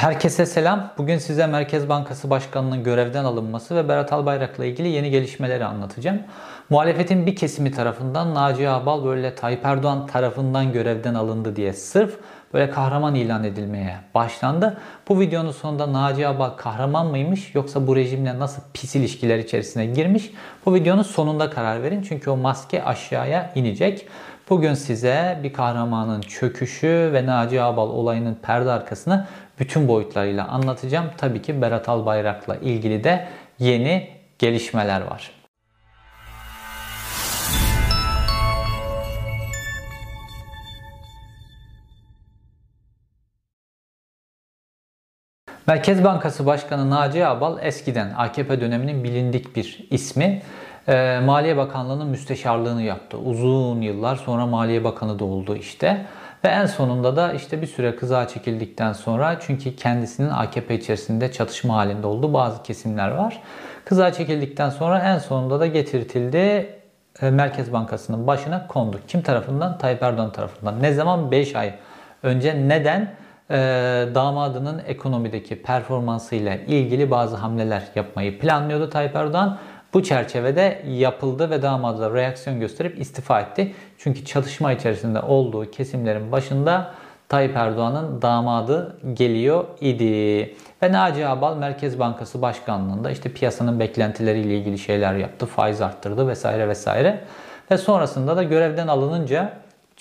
Herkese selam. Bugün size Merkez Bankası Başkanı'nın görevden alınması ve Berat Albayrak'la ilgili yeni gelişmeleri anlatacağım. Muhalefetin bir kesimi tarafından Naci Ağbal böyle Tayyip Erdoğan tarafından görevden alındı diye sırf böyle kahraman ilan edilmeye başlandı. Bu videonun sonunda Naci Ağbal kahraman mıymış yoksa bu rejimle nasıl pis ilişkiler içerisine girmiş? Bu videonun sonunda karar verin çünkü o maske aşağıya inecek. Bugün size bir kahramanın çöküşü ve Naci Ağbal olayının perde arkasını bütün boyutlarıyla anlatacağım. Tabii ki Berat Albayrak'la ilgili de yeni gelişmeler var. Merkez Bankası Başkanı Naci Ağbal eskiden AKP döneminin bilindik bir ismi. Ee, Maliye Bakanlığı'nın müsteşarlığını yaptı. Uzun yıllar sonra Maliye Bakanı da oldu işte. Ve en sonunda da işte bir süre kıza çekildikten sonra çünkü kendisinin AKP içerisinde çatışma halinde olduğu bazı kesimler var. Kıza çekildikten sonra en sonunda da getirtildi e, Merkez Bankası'nın başına kondu. Kim tarafından? Tayyip Erdoğan tarafından. Ne zaman? 5 ay önce. Neden? Ee, damadının ekonomideki performansıyla ilgili bazı hamleler yapmayı planlıyordu Tayyip Erdoğan. Bu çerçevede yapıldı ve damadı da reaksiyon gösterip istifa etti. Çünkü çatışma içerisinde olduğu kesimlerin başında Tayyip Erdoğan'ın damadı geliyor idi. Ve Naci Abal Merkez Bankası Başkanlığı'nda işte piyasanın beklentileriyle ilgili şeyler yaptı. Faiz arttırdı vesaire vesaire. Ve sonrasında da görevden alınınca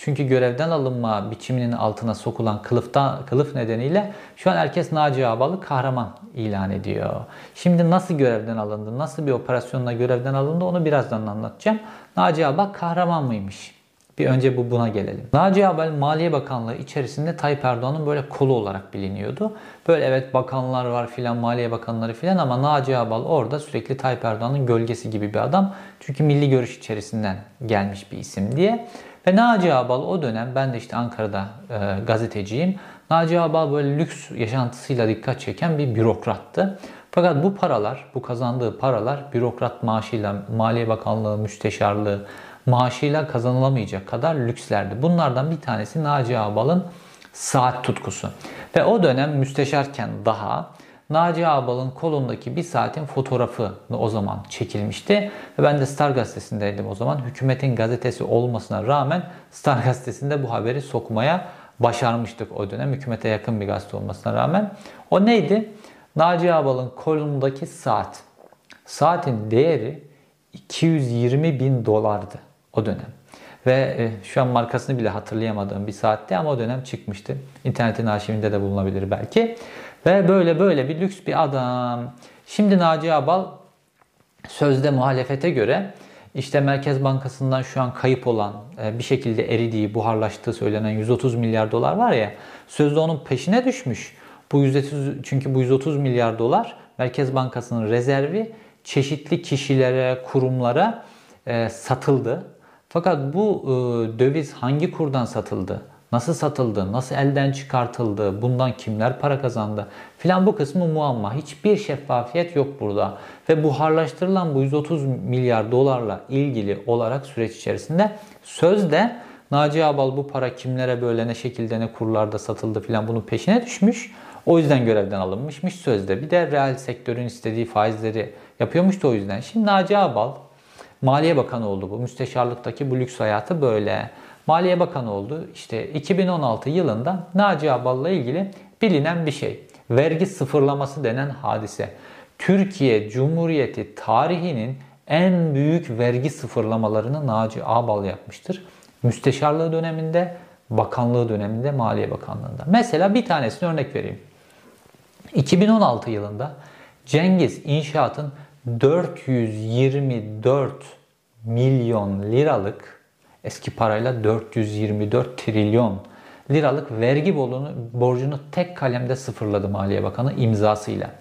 çünkü görevden alınma biçiminin altına sokulan kılıfta, kılıf nedeniyle şu an herkes Naci Ağbal'ı kahraman ilan ediyor. Şimdi nasıl görevden alındı, nasıl bir operasyonla görevden alındı onu birazdan anlatacağım. Naci Ağbal kahraman mıymış? Bir önce bu buna gelelim. Naci Ağbal Maliye Bakanlığı içerisinde Tayyip Erdoğan'ın böyle kolu olarak biliniyordu. Böyle evet bakanlar var filan, Maliye Bakanları filan ama Naci Ağbal orada sürekli Tayyip Erdoğan'ın gölgesi gibi bir adam. Çünkü milli görüş içerisinden gelmiş bir isim diye. Ve Naci Abal o dönem ben de işte Ankara'da e, gazeteciyim. Naci Abal böyle lüks yaşantısıyla dikkat çeken bir bürokrattı. Fakat bu paralar, bu kazandığı paralar bürokrat maaşıyla, Maliye Bakanlığı müsteşarlığı maaşıyla kazanılamayacak kadar lükslerdi. Bunlardan bir tanesi Naci Abal'ın saat tutkusu. Ve o dönem müsteşarken daha Naci Ağbal'ın kolundaki bir saatin fotoğrafı o zaman çekilmişti. Ve ben de Star Gazetesi'ndeydim o zaman. Hükümetin gazetesi olmasına rağmen Star Gazetesi'nde bu haberi sokmaya başarmıştık o dönem. Hükümete yakın bir gazete olmasına rağmen. O neydi? Naci Ağbal'ın kolundaki saat. Saatin değeri 220 bin dolardı o dönem. Ve e, şu an markasını bile hatırlayamadığım bir saatte ama o dönem çıkmıştı. İnternetin arşivinde de bulunabilir belki. Ve böyle böyle bir lüks bir adam. Şimdi Naci Abal sözde muhalefete göre işte Merkez Bankası'ndan şu an kayıp olan e, bir şekilde eridiği, buharlaştığı söylenen 130 milyar dolar var ya sözde onun peşine düşmüş. Bu 130, çünkü bu 130 milyar dolar Merkez Bankası'nın rezervi çeşitli kişilere, kurumlara e, satıldı. Fakat bu e, döviz hangi kurdan satıldı? Nasıl satıldı? Nasıl elden çıkartıldı? Bundan kimler para kazandı? Filan bu kısmı muamma. Hiçbir şeffafiyet yok burada. Ve buharlaştırılan bu 130 milyar dolarla ilgili olarak süreç içerisinde sözde Naci Abal bu para kimlere böyle ne şekilde ne kurlarda satıldı filan bunun peşine düşmüş. O yüzden görevden alınmışmış sözde. Bir de reel sektörün istediği faizleri yapıyormuş da o yüzden. Şimdi Naci Abal Maliye Bakanı oldu bu. Müsteşarlıktaki bu lüks hayatı böyle. Maliye Bakanı oldu. İşte 2016 yılında Naci Abal'la ilgili bilinen bir şey. Vergi sıfırlaması denen hadise. Türkiye Cumhuriyeti tarihinin en büyük vergi sıfırlamalarını Naci Abal yapmıştır. Müsteşarlığı döneminde, bakanlığı döneminde, Maliye Bakanlığı'nda. Mesela bir tanesini örnek vereyim. 2016 yılında Cengiz İnşaat'ın 424 milyon liralık eski parayla 424 trilyon liralık vergi borcunu, borcunu tek kalemde sıfırladı Maliye Bakanı imzasıyla.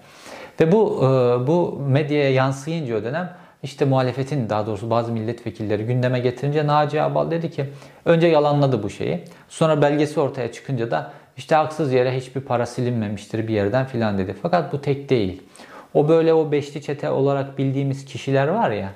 Ve bu e, bu medyaya yansıyınca o dönem işte muhalefetin daha doğrusu bazı milletvekilleri gündeme getirince Naci Abal dedi ki önce yalanladı bu şeyi. Sonra belgesi ortaya çıkınca da işte haksız yere hiçbir para silinmemiştir bir yerden filan dedi. Fakat bu tek değil. O böyle o beşli çete olarak bildiğimiz kişiler var ya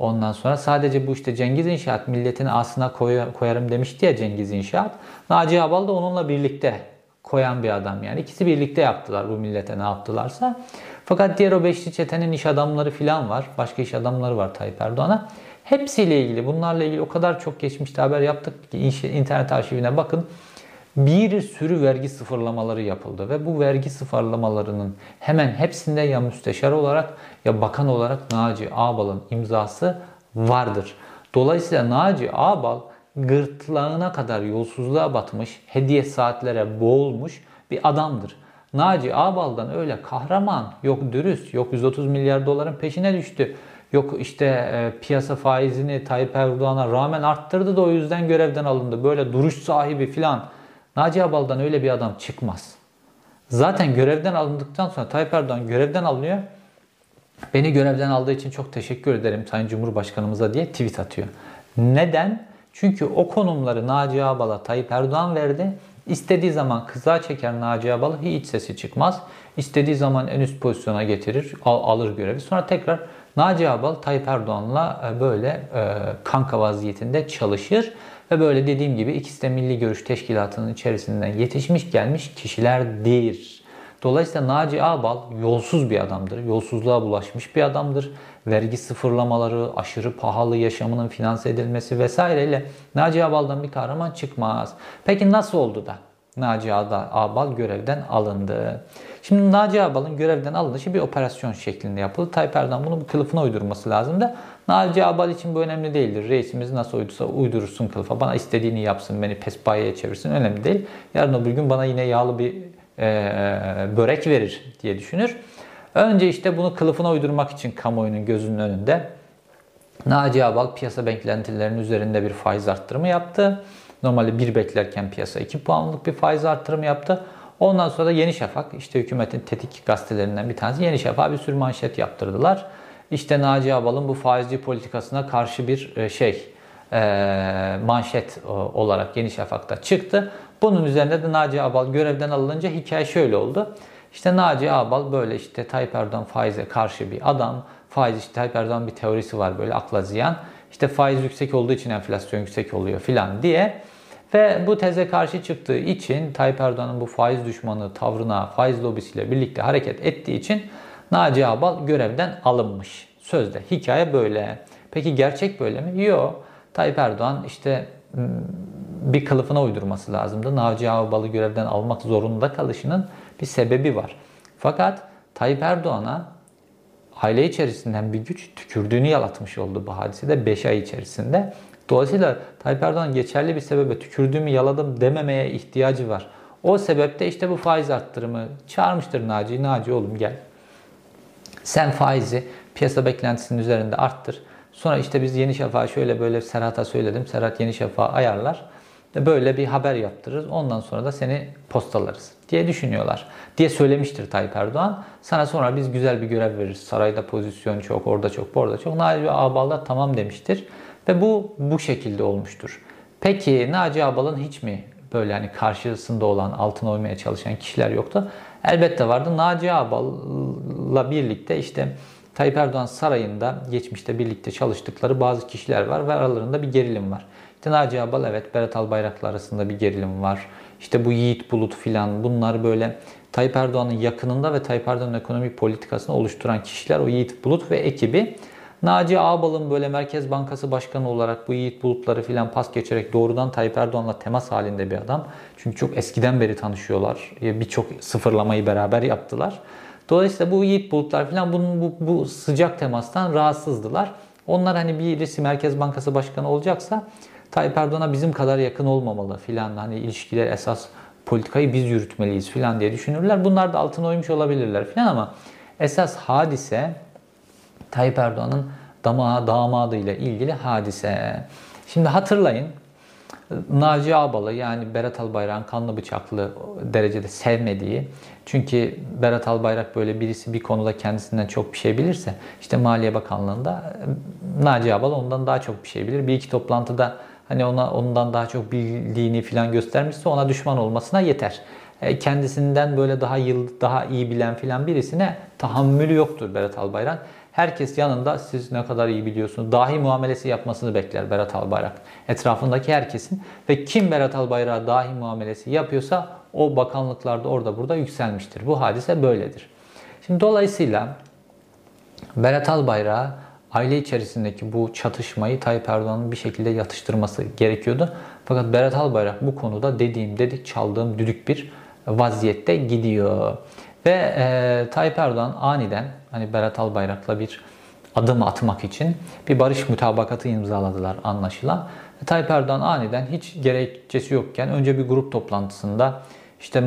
Ondan sonra sadece bu işte Cengiz İnşaat milletin aslına koyarım demişti ya Cengiz İnşaat. Naci Abal da onunla birlikte koyan bir adam yani. İkisi birlikte yaptılar bu millete ne yaptılarsa. Fakat diğer o beşli çetenin iş adamları falan var. Başka iş adamları var Tayyip Erdoğan'a. Hepsiyle ilgili bunlarla ilgili o kadar çok geçmişte haber yaptık ki internet arşivine bakın. Bir sürü vergi sıfırlamaları yapıldı ve bu vergi sıfırlamalarının hemen hepsinde ya müsteşar olarak ya bakan olarak Naci Ağbal'ın imzası vardır. Dolayısıyla Naci Ağbal gırtlağına kadar yolsuzluğa batmış, hediye saatlere boğulmuş bir adamdır. Naci Ağbal'dan öyle kahraman, yok dürüst, yok 130 milyar doların peşine düştü. Yok işte e, piyasa faizini Tayyip Erdoğan'a rağmen arttırdı da o yüzden görevden alındı. Böyle duruş sahibi filan. Naci Ağbal'dan öyle bir adam çıkmaz. Zaten görevden alındıktan sonra Tayyip Erdoğan görevden alınıyor. Beni görevden aldığı için çok teşekkür ederim Sayın Cumhurbaşkanımıza diye tweet atıyor. Neden? Çünkü o konumları Naci Ağbal'a Tayyip Erdoğan verdi. İstediği zaman kıza çeker Naci Ağbal'ı hiç sesi çıkmaz. İstediği zaman en üst pozisyona getirir, al, alır görevi. Sonra tekrar Naci Ağbal Tayyip Erdoğan'la e, böyle e, kanka vaziyetinde çalışır. Ve böyle dediğim gibi ikisi de Milli Görüş Teşkilatı'nın içerisinden yetişmiş gelmiş kişilerdir. Dolayısıyla Naci Ağbal yolsuz bir adamdır. Yolsuzluğa bulaşmış bir adamdır. Vergi sıfırlamaları, aşırı pahalı yaşamının finanse edilmesi vesaireyle Naci Ağbal'dan bir kahraman çıkmaz. Peki nasıl oldu da Naci Ağbal görevden alındı? Şimdi Naci Ağbal'ın görevden alınışı bir operasyon şeklinde yapıldı. Tayyip Erdoğan bunu bu kılıfına uydurması lazım da Naci Ağbal için bu önemli değildir. Reisimiz nasıl uydursa uydurursun kılıfa. Bana istediğini yapsın, beni pespaye çevirsin önemli değil. Yarın öbür gün bana yine yağlı bir e, börek verir diye düşünür. Önce işte bunu kılıfına uydurmak için kamuoyunun gözünün önünde Naci Ağbal piyasa beklentilerinin üzerinde bir faiz arttırımı yaptı. Normalde bir beklerken piyasa 2 puanlık bir faiz arttırımı yaptı. Ondan sonra da Yeni Şafak, işte hükümetin tetik gazetelerinden bir tanesi Yeni Şafak'a bir sürü manşet yaptırdılar. İşte Naci Abal'ın bu faizci politikasına karşı bir e, şey e, manşet olarak Yeni Şafak'ta çıktı. Bunun üzerine de Naci Abal görevden alınınca hikaye şöyle oldu. İşte Naci Abal böyle işte Tayyip Erdoğan faize karşı bir adam. Faiz işte Tayyip Erdoğan bir teorisi var böyle akla ziyan. İşte faiz yüksek olduğu için enflasyon yüksek oluyor filan diye ve bu teze karşı çıktığı için Tayyip Erdoğan'ın bu faiz düşmanı tavrına, faiz lobisiyle birlikte hareket ettiği için Naci Ağbal görevden alınmış. Sözde. Hikaye böyle. Peki gerçek böyle mi? Yok. Tayyip Erdoğan işte bir kılıfına uydurması lazımdı. Naci Ağbal'ı görevden almak zorunda kalışının bir sebebi var. Fakat Tayyip Erdoğan'a aile içerisinden bir güç tükürdüğünü yalatmış oldu bu hadisede 5 ay içerisinde. Dolayısıyla Tayyip Erdoğan geçerli bir sebebe tükürdüğümü yaladım dememeye ihtiyacı var. O sebepte işte bu faiz arttırımı çağırmıştır Naci. Naci oğlum gel. Sen faizi piyasa beklentisinin üzerinde arttır. Sonra işte biz Yeni Şafak'a şöyle böyle Serhat'a söyledim. Serhat Yeni Şafak'a ayarlar. Böyle bir haber yaptırırız. Ondan sonra da seni postalarız diye düşünüyorlar. Diye söylemiştir Tayyip Erdoğan. Sana sonra biz güzel bir görev veririz. Sarayda pozisyon çok, orada çok, burada çok. Naci Ağbal'da tamam demiştir. Ve bu bu şekilde olmuştur. Peki Naci Abal'ın hiç mi böyle hani karşısında olan, altına oymaya çalışan kişiler yoktu? Elbette vardı. Naci Abal'la birlikte işte Tayyip Erdoğan sarayında geçmişte birlikte çalıştıkları bazı kişiler var ve aralarında bir gerilim var. İşte Naci Abal evet Berat Albayrak'la arasında bir gerilim var. İşte bu Yiğit Bulut filan bunlar böyle Tayyip Erdoğan'ın yakınında ve Tayyip Erdoğan'ın ekonomik politikasını oluşturan kişiler o Yiğit Bulut ve ekibi Naci Ağbal'ın böyle Merkez Bankası Başkanı olarak bu Yiğit Bulutları filan pas geçerek doğrudan Tayyip Erdoğan'la temas halinde bir adam. Çünkü çok eskiden beri tanışıyorlar. Birçok sıfırlamayı beraber yaptılar. Dolayısıyla bu Yiğit Bulutlar filan bunun bu, bu sıcak temastan rahatsızdılar. Onlar hani birisi Merkez Bankası Başkanı olacaksa Tayyip Erdoğan'a bizim kadar yakın olmamalı filan. Hani ilişkiler esas politikayı biz yürütmeliyiz filan diye düşünürler. Bunlar da altına uymuş olabilirler filan ama esas hadise Tayyip Erdoğan'ın damağı, damadıyla ilgili hadise. Şimdi hatırlayın Naci Ağbal'ı yani Berat Albayrak'ın kanlı bıçaklı derecede sevmediği çünkü Berat Albayrak böyle birisi bir konuda kendisinden çok bir şey bilirse işte Maliye Bakanlığı'nda Naci Ağbal ondan daha çok bir şey bilir. Bir iki toplantıda hani ona ondan daha çok bildiğini falan göstermişse ona düşman olmasına yeter. E, kendisinden böyle daha yıl daha iyi bilen filan birisine tahammülü yoktur Berat Albayrak. Herkes yanında siz ne kadar iyi biliyorsunuz. Dahi muamelesi yapmasını bekler Berat Albayrak. Etrafındaki herkesin ve kim Berat Albayrak'a dahi muamelesi yapıyorsa o bakanlıklarda orada burada yükselmiştir. Bu hadise böyledir. Şimdi dolayısıyla Berat Albayrak aile içerisindeki bu çatışmayı Tayyip Erdoğan'ın bir şekilde yatıştırması gerekiyordu. Fakat Berat Albayrak bu konuda dediğim dedik çaldığım düdük bir vaziyette gidiyor. Ve e, Tayyip Erdoğan aniden hani Berat Albayrak'la bir adım atmak için bir barış mutabakatı imzaladılar anlaşılan. E, Tayyip Erdoğan aniden hiç gerekçesi yokken önce bir grup toplantısında işte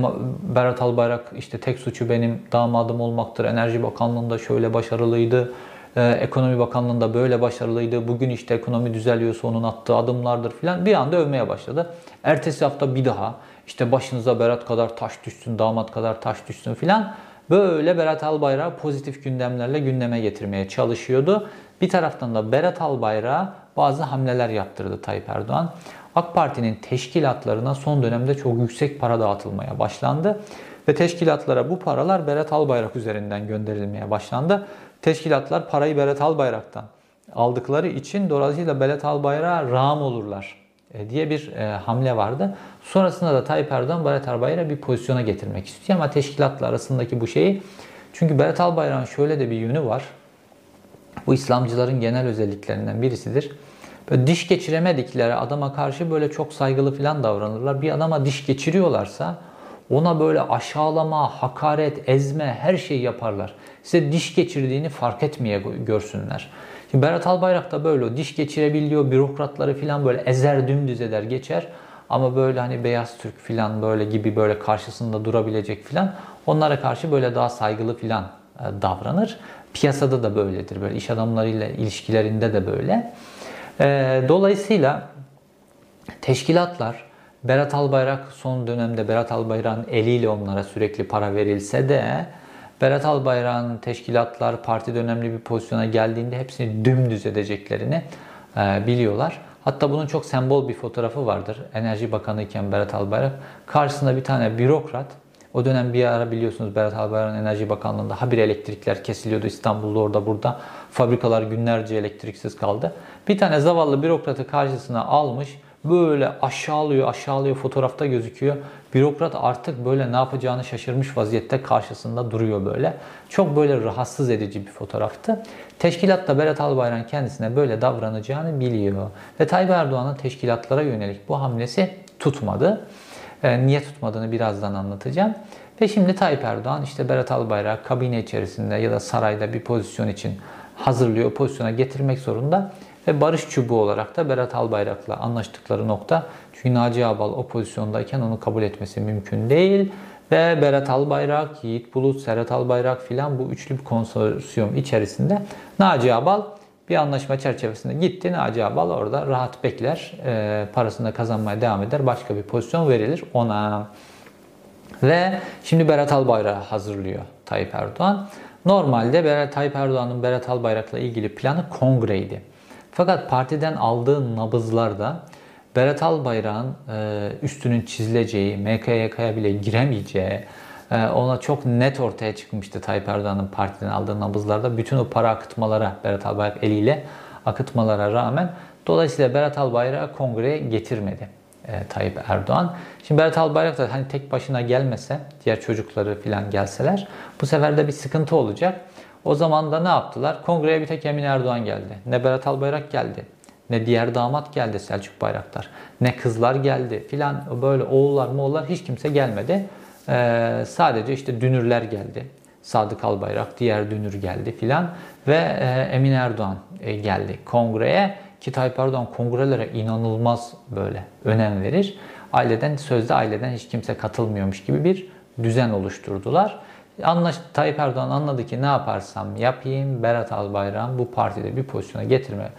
Berat Albayrak işte tek suçu benim damadım olmaktır. Enerji Bakanlığı'nda şöyle başarılıydı. Ee, Ekonomi Bakanlığı'nda böyle başarılıydı. Bugün işte ekonomi düzeliyorsa onun attığı adımlardır filan. Bir anda övmeye başladı. Ertesi hafta bir daha işte başınıza Berat kadar taş düşsün, damat kadar taş düşsün filan. Böyle Berat Albayrak pozitif gündemlerle gündeme getirmeye çalışıyordu. Bir taraftan da Berat Albayrak'a bazı hamleler yaptırdı Tayyip Erdoğan. AK Parti'nin teşkilatlarına son dönemde çok yüksek para dağıtılmaya başlandı. Ve teşkilatlara bu paralar Berat Albayrak üzerinden gönderilmeye başlandı. Teşkilatlar parayı Berat Albayrak'tan aldıkları için dolayısıyla Berat Albayrak'a rağm olurlar diye bir e, hamle vardı. Sonrasında da Tayyip Erdoğan Berat Albayrak'ı bir pozisyona getirmek istiyor ama teşkilatla arasındaki bu şeyi çünkü Berat Albayrak'ın şöyle de bir yönü var. Bu İslamcıların genel özelliklerinden birisidir. Böyle diş geçiremedikleri adama karşı böyle çok saygılı falan davranırlar. Bir adama diş geçiriyorlarsa ona böyle aşağılama, hakaret, ezme her şeyi yaparlar. Size diş geçirdiğini fark etmeye görsünler. Şimdi Berat Albayrak da böyle o diş geçirebiliyor, bürokratları falan böyle ezer dümdüz eder geçer. Ama böyle hani beyaz Türk falan böyle gibi böyle karşısında durabilecek falan onlara karşı böyle daha saygılı falan e, davranır. Piyasada da böyledir. Böyle iş adamlarıyla ilişkilerinde de böyle. E, dolayısıyla teşkilatlar Berat Albayrak son dönemde Berat Albayrak'ın eliyle onlara sürekli para verilse de Berat Albayrak'ın teşkilatlar parti dönemli bir pozisyona geldiğinde hepsini dümdüz edeceklerini e, biliyorlar. Hatta bunun çok sembol bir fotoğrafı vardır. Enerji Bakanı iken Berat Albayrak karşısında bir tane bürokrat o dönem bir ara biliyorsunuz Berat Albayrak'ın Enerji Bakanlığı'nda habire elektrikler kesiliyordu İstanbul'da orada burada. Fabrikalar günlerce elektriksiz kaldı. Bir tane zavallı bürokratı karşısına almış böyle aşağılıyor aşağılıyor fotoğrafta gözüküyor. Bürokrat artık böyle ne yapacağını şaşırmış vaziyette karşısında duruyor böyle. Çok böyle rahatsız edici bir fotoğraftı. Teşkilat da Berat Albayrak kendisine böyle davranacağını biliyor. Ve Tayyip Erdoğan'ın teşkilatlara yönelik bu hamlesi tutmadı. E, niye tutmadığını birazdan anlatacağım. Ve şimdi Tayyip Erdoğan işte Berat Albayrak kabine içerisinde ya da sarayda bir pozisyon için hazırlıyor, pozisyona getirmek zorunda. Ve barış çubuğu olarak da Berat Albayrak'la anlaştıkları nokta. Çünkü Naci Abal o pozisyondayken onu kabul etmesi mümkün değil. Ve Berat Albayrak, Yiğit Bulut, Serhat Albayrak filan bu üçlü bir konsorsiyum içerisinde Naci Abal bir anlaşma çerçevesinde gitti. Naci Abal orada rahat bekler. E, parasını kazanmaya devam eder. Başka bir pozisyon verilir ona. Ve şimdi Berat Albayrak'ı hazırlıyor Tayyip Erdoğan. Normalde Berat Tayyip Erdoğan'ın Berat Albayrak'la ilgili planı kongreydi. Fakat partiden aldığı nabızlarda Berat Albayrak'ın e, üstünün çizileceği, MKYK'ya bile giremeyeceği, e, ona çok net ortaya çıkmıştı Tayyip Erdoğan'ın partiden aldığı nabızlarda. Bütün o para akıtmalara Berat Albayrak eliyle akıtmalara rağmen dolayısıyla Berat Albayrak'ı kongreye getirmedi e, Tayyip Erdoğan. Şimdi Berat Albayrak da hani tek başına gelmese, diğer çocukları falan gelseler bu sefer de bir sıkıntı olacak. O zaman da ne yaptılar? Kongreye bir tek Emin Erdoğan geldi. Ne Berat Albayrak geldi. Ne diğer damat geldi Selçuk Bayraktar. Ne kızlar geldi filan böyle oğullar moğullar hiç kimse gelmedi. Ee, sadece işte dünürler geldi. Sadık Albayrak, diğer dünür geldi filan ve e, Emin Erdoğan e, geldi kongreye. Ki Tayyip Erdoğan kongrelere inanılmaz böyle önem verir. Aileden, sözde aileden hiç kimse katılmıyormuş gibi bir düzen oluşturdular. Anlaş, Tayyip Erdoğan anladı ki ne yaparsam yapayım Berat Albayrak'ın bu partide bir pozisyona getirme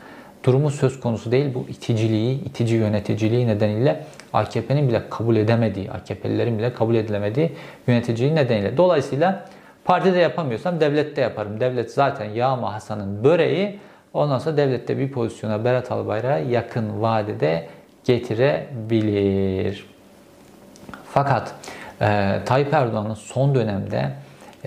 durumu söz konusu değil. Bu iticiliği, itici yöneticiliği nedeniyle AKP'nin bile kabul edemediği, AKP'lilerin bile kabul edilemediği yöneticiliği nedeniyle. Dolayısıyla partide yapamıyorsam devlette yaparım. Devlet zaten Yağma Hasan'ın böreği. Ondan sonra devlette bir pozisyona Berat Albayrak'a yakın vadede getirebilir. Fakat e, Tayyip Erdoğan'ın son dönemde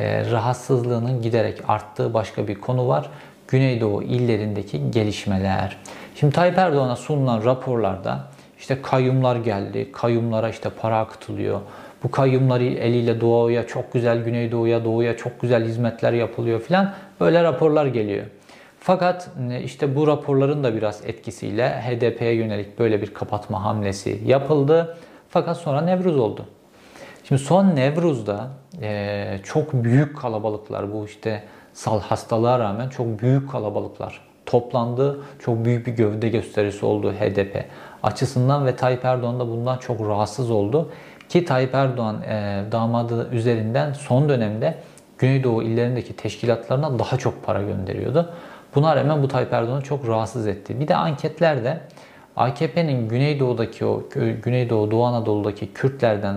rahatsızlığının giderek arttığı başka bir konu var. Güneydoğu illerindeki gelişmeler. Şimdi Tayyip Erdoğan'a sunulan raporlarda işte kayyumlar geldi, kayyumlara işte para akıtılıyor. Bu kayyumları eliyle doğuya çok güzel, Güneydoğu'ya, doğuya çok güzel hizmetler yapılıyor filan. Böyle raporlar geliyor. Fakat e, işte bu raporların da biraz etkisiyle HDP'ye yönelik böyle bir kapatma hamlesi yapıldı. Fakat sonra Nevruz oldu. Şimdi son Nevruz'da e, çok büyük kalabalıklar bu işte sal hastalığa rağmen çok büyük kalabalıklar toplandı. Çok büyük bir gövde gösterisi oldu HDP açısından ve Tayyip Erdoğan da bundan çok rahatsız oldu. Ki Tayyip Erdoğan e, damadı üzerinden son dönemde Güneydoğu illerindeki teşkilatlarına daha çok para gönderiyordu. Buna rağmen bu Tayyip Erdoğan'ı çok rahatsız etti. Bir de anketlerde AKP'nin Güneydoğu'daki o Güneydoğu, Doğu Anadolu'daki Kürtlerden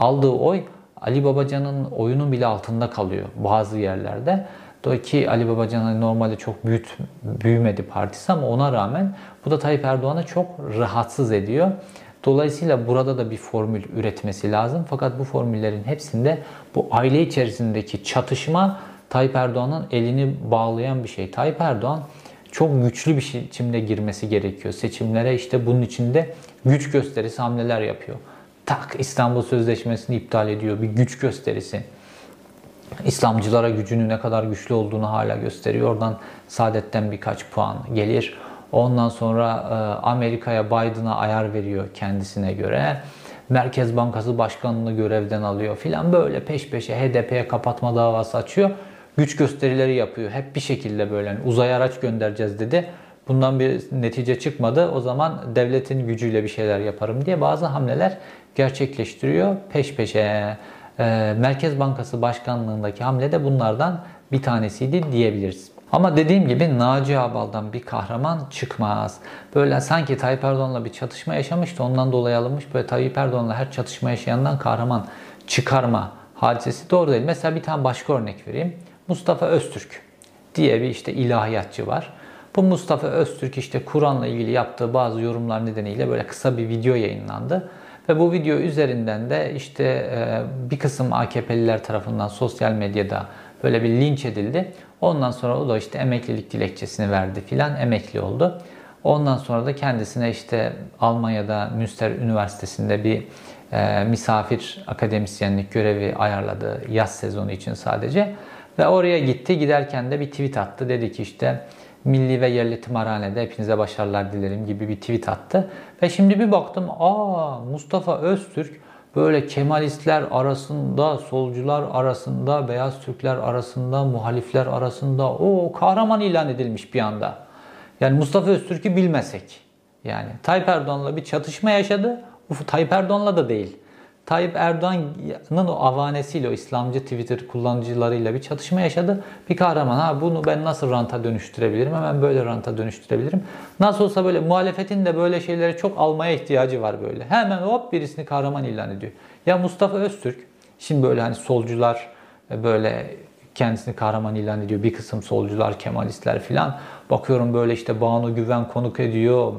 aldığı oy Ali Babacan'ın oyunun bile altında kalıyor bazı yerlerde. Ki Ali Babacan hani normalde çok büyüt, büyümedi partisi ama ona rağmen bu da Tayyip Erdoğan'ı çok rahatsız ediyor. Dolayısıyla burada da bir formül üretmesi lazım. Fakat bu formüllerin hepsinde bu aile içerisindeki çatışma Tayyip Erdoğan'ın elini bağlayan bir şey. Tayyip Erdoğan çok güçlü bir biçimde girmesi gerekiyor. Seçimlere işte bunun içinde güç gösterisi hamleler yapıyor. Tak İstanbul Sözleşmesi'ni iptal ediyor. Bir güç gösterisi. İslamcılara gücünün ne kadar güçlü olduğunu hala gösteriyor. Oradan Saadet'ten birkaç puan gelir. Ondan sonra e, Amerika'ya Biden'a ayar veriyor kendisine göre. Merkez Bankası Başkanı'nı görevden alıyor filan böyle peş peşe HDP'ye kapatma davası açıyor. Güç gösterileri yapıyor. Hep bir şekilde böyle yani uzay araç göndereceğiz dedi. Bundan bir netice çıkmadı. O zaman devletin gücüyle bir şeyler yaparım diye bazı hamleler gerçekleştiriyor peş peşe. Ee, Merkez Bankası Başkanlığındaki hamle de bunlardan bir tanesiydi diyebiliriz. Ama dediğim gibi Naci Abal'dan bir kahraman çıkmaz. Böyle sanki Tayyip Erdoğan'la bir çatışma yaşamıştı ondan dolayı alınmış. Böyle Tayyip Erdoğan'la her çatışma yaşayandan kahraman çıkarma hadisesi doğru değil. Mesela bir tane başka örnek vereyim. Mustafa Öztürk diye bir işte ilahiyatçı var. Bu Mustafa Öztürk işte Kur'an'la ilgili yaptığı bazı yorumlar nedeniyle böyle kısa bir video yayınlandı. Ve bu video üzerinden de işte e, bir kısım AKP'liler tarafından sosyal medyada böyle bir linç edildi. Ondan sonra o da işte emeklilik dilekçesini verdi filan emekli oldu. Ondan sonra da kendisine işte Almanya'da Münster Üniversitesi'nde bir e, misafir akademisyenlik görevi ayarladı yaz sezonu için sadece. Ve oraya gitti. Giderken de bir tweet attı. Dedi ki işte milli ve yerli tımarhanede hepinize başarılar dilerim gibi bir tweet attı. Ve şimdi bir baktım aa Mustafa Öztürk böyle Kemalistler arasında, solcular arasında, beyaz Türkler arasında, muhalifler arasında o kahraman ilan edilmiş bir anda. Yani Mustafa Öztürk'ü bilmesek. Yani Tayyip Erdoğan'la bir çatışma yaşadı. Uf, Tayyip Erdoğan'la da değil. Tayyip Erdoğan'ın o avanesiyle, o İslamcı Twitter kullanıcılarıyla bir çatışma yaşadı. Bir kahraman ha bunu ben nasıl ranta dönüştürebilirim? Hemen böyle ranta dönüştürebilirim. Nasıl olsa böyle muhalefetin de böyle şeyleri çok almaya ihtiyacı var böyle. Hemen hop birisini kahraman ilan ediyor. Ya Mustafa Öztürk şimdi böyle hani solcular e, böyle kendisini kahraman ilan ediyor. Bir kısım solcular, Kemalistler filan. Bakıyorum böyle işte Banu Güven konuk ediyor.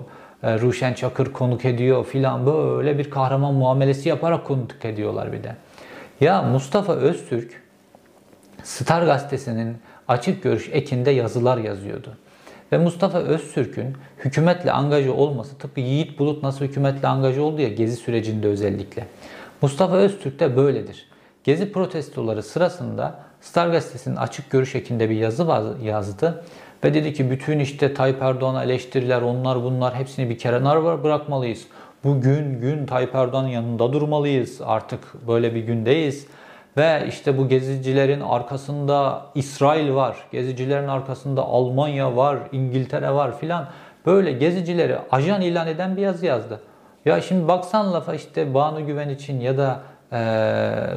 E, Ruşen Çakır konuk ediyor filan böyle bir kahraman muamelesi yaparak konuk ediyorlar bir de. Ya Mustafa Öztürk Star gazetesinin açık görüş ekinde yazılar yazıyordu. Ve Mustafa Öztürk'ün hükümetle angajı olması tıpkı Yiğit Bulut nasıl hükümetle angajı oldu ya gezi sürecinde özellikle. Mustafa Öztürk de böyledir. Gezi protestoları sırasında Star gazetesinin açık görüş ekinde bir yazı yazdı ve dedi ki bütün işte Tayyip Erdoğan'a eleştiriler onlar bunlar hepsini bir kenara bırakmalıyız. Bugün gün Tayyip Erdoğan'ın yanında durmalıyız. Artık böyle bir gündeyiz. Ve işte bu gezicilerin arkasında İsrail var. Gezicilerin arkasında Almanya var, İngiltere var filan. Böyle gezicileri ajan ilan eden bir yazı yazdı. Ya şimdi baksan lafa işte Banu Güven için ya da e,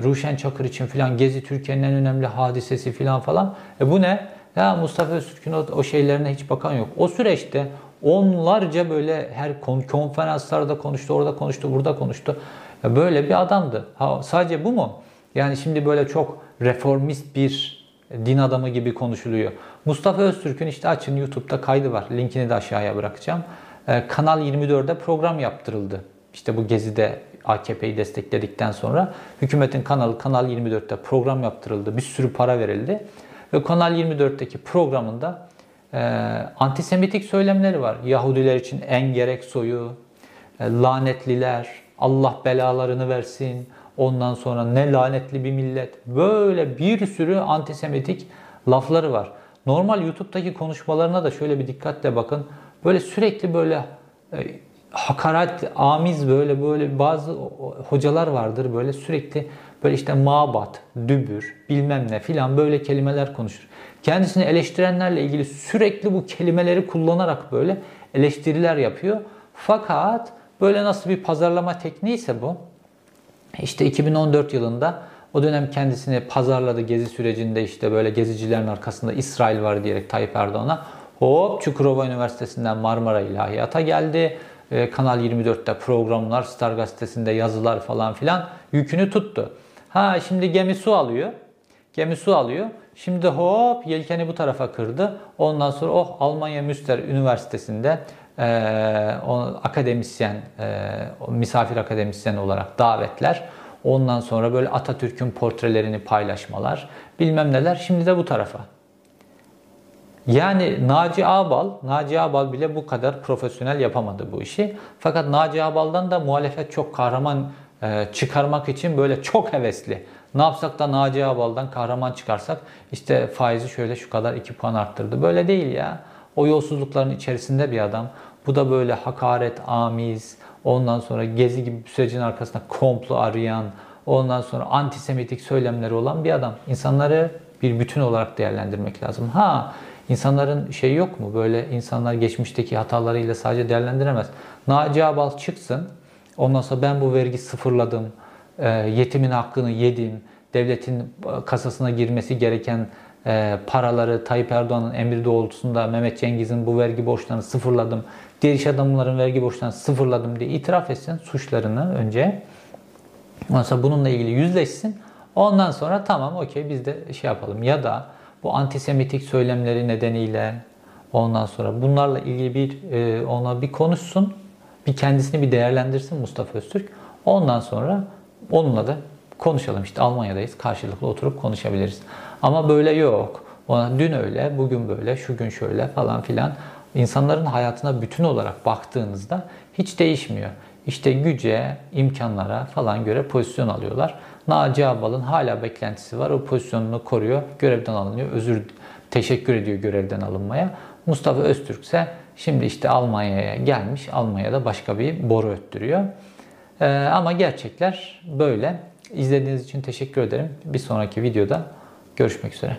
Ruşen Çakır için filan Gezi Türkiye'nin en önemli hadisesi filan falan. E bu ne? Ya Mustafa Öztürk'ün o, o şeylerine hiç bakan yok. O süreçte onlarca böyle her konferanslarda konuştu, orada konuştu, burada konuştu. Ya böyle bir adamdı. Ha, sadece bu mu? Yani şimdi böyle çok reformist bir din adamı gibi konuşuluyor. Mustafa Öztürk'ün işte açın YouTube'da kaydı var. Linkini de aşağıya bırakacağım. Ee, Kanal 24'de program yaptırıldı. İşte bu gezide AKP'yi destekledikten sonra hükümetin kanalı Kanal 24'te program yaptırıldı. Bir sürü para verildi. Ve Kanal 24'teki programında e, antisemitik söylemleri var. Yahudiler için en gerek soyu, e, lanetliler, Allah belalarını versin, Ondan sonra ne lanetli bir millet. Böyle bir sürü antisemitik lafları var. Normal YouTube'daki konuşmalarına da şöyle bir dikkatle bakın. Böyle sürekli böyle e, hakaret, amiz böyle böyle bazı hocalar vardır böyle sürekli böyle işte mabat, dübür, bilmem ne filan böyle kelimeler konuşur. Kendisini eleştirenlerle ilgili sürekli bu kelimeleri kullanarak böyle eleştiriler yapıyor. Fakat böyle nasıl bir pazarlama tekniği ise bu. İşte 2014 yılında o dönem kendisini pazarladı gezi sürecinde işte böyle gezicilerin arkasında İsrail var diyerek Tayyip Erdoğan'a hop Çukurova Üniversitesi'nden Marmara İlahiyat'a geldi. Ee, Kanal 24'te programlar, Star Gazetesi'nde yazılar falan filan yükünü tuttu. Ha şimdi gemi su alıyor. Gemi su alıyor. Şimdi hop yelkeni bu tarafa kırdı. Ondan sonra oh Almanya Münster Üniversitesi'nde e, o akademisyen, e, misafir akademisyen olarak davetler. Ondan sonra böyle Atatürk'ün portrelerini paylaşmalar, bilmem neler. Şimdi de bu tarafa. Yani Naci Ağbal, Naci Ağbal bile bu kadar profesyonel yapamadı bu işi. Fakat Naci Ağbal'dan da muhalefet çok kahraman çıkarmak için böyle çok hevesli. Ne yapsak da Naci Ağbal'dan kahraman çıkarsak işte faizi şöyle şu kadar 2 puan arttırdı. Böyle değil ya. O yolsuzlukların içerisinde bir adam. Bu da böyle hakaret, amiz, ondan sonra gezi gibi bir sürecin arkasında komplo arayan, ondan sonra antisemitik söylemleri olan bir adam. İnsanları bir bütün olarak değerlendirmek lazım. Ha insanların şey yok mu böyle insanlar geçmişteki hatalarıyla sadece değerlendiremez. Naci Abal çıksın ondan sonra ben bu vergi sıfırladım, e, yetimin hakkını yedim, devletin kasasına girmesi gereken e, paraları Tayyip Erdoğan'ın emri doğrultusunda Mehmet Cengiz'in bu vergi borçlarını sıfırladım, diğer iş adamların vergi borçlarını sıfırladım diye itiraf etsin suçlarını önce. Ondan sonra bununla ilgili yüzleşsin. Ondan sonra tamam okey biz de şey yapalım. Ya da bu antisemitik söylemleri nedeniyle ondan sonra bunlarla ilgili bir e, ona bir konuşsun. Bir kendisini bir değerlendirsin Mustafa Öztürk. Ondan sonra onunla da konuşalım. İşte Almanya'dayız. Karşılıklı oturup konuşabiliriz. Ama böyle yok. Ona dün öyle, bugün böyle, şu gün şöyle falan filan. İnsanların hayatına bütün olarak baktığınızda hiç değişmiyor. İşte güce, imkanlara falan göre pozisyon alıyorlar. Naci Abal'ın hala beklentisi var. O pozisyonunu koruyor. Görevden alınıyor. Özür teşekkür ediyor görevden alınmaya. Mustafa Öztürk ise şimdi işte Almanya'ya gelmiş. Almanya'da başka bir boru öttürüyor. Ee, ama gerçekler böyle. İzlediğiniz için teşekkür ederim. Bir sonraki videoda görüşmek üzere.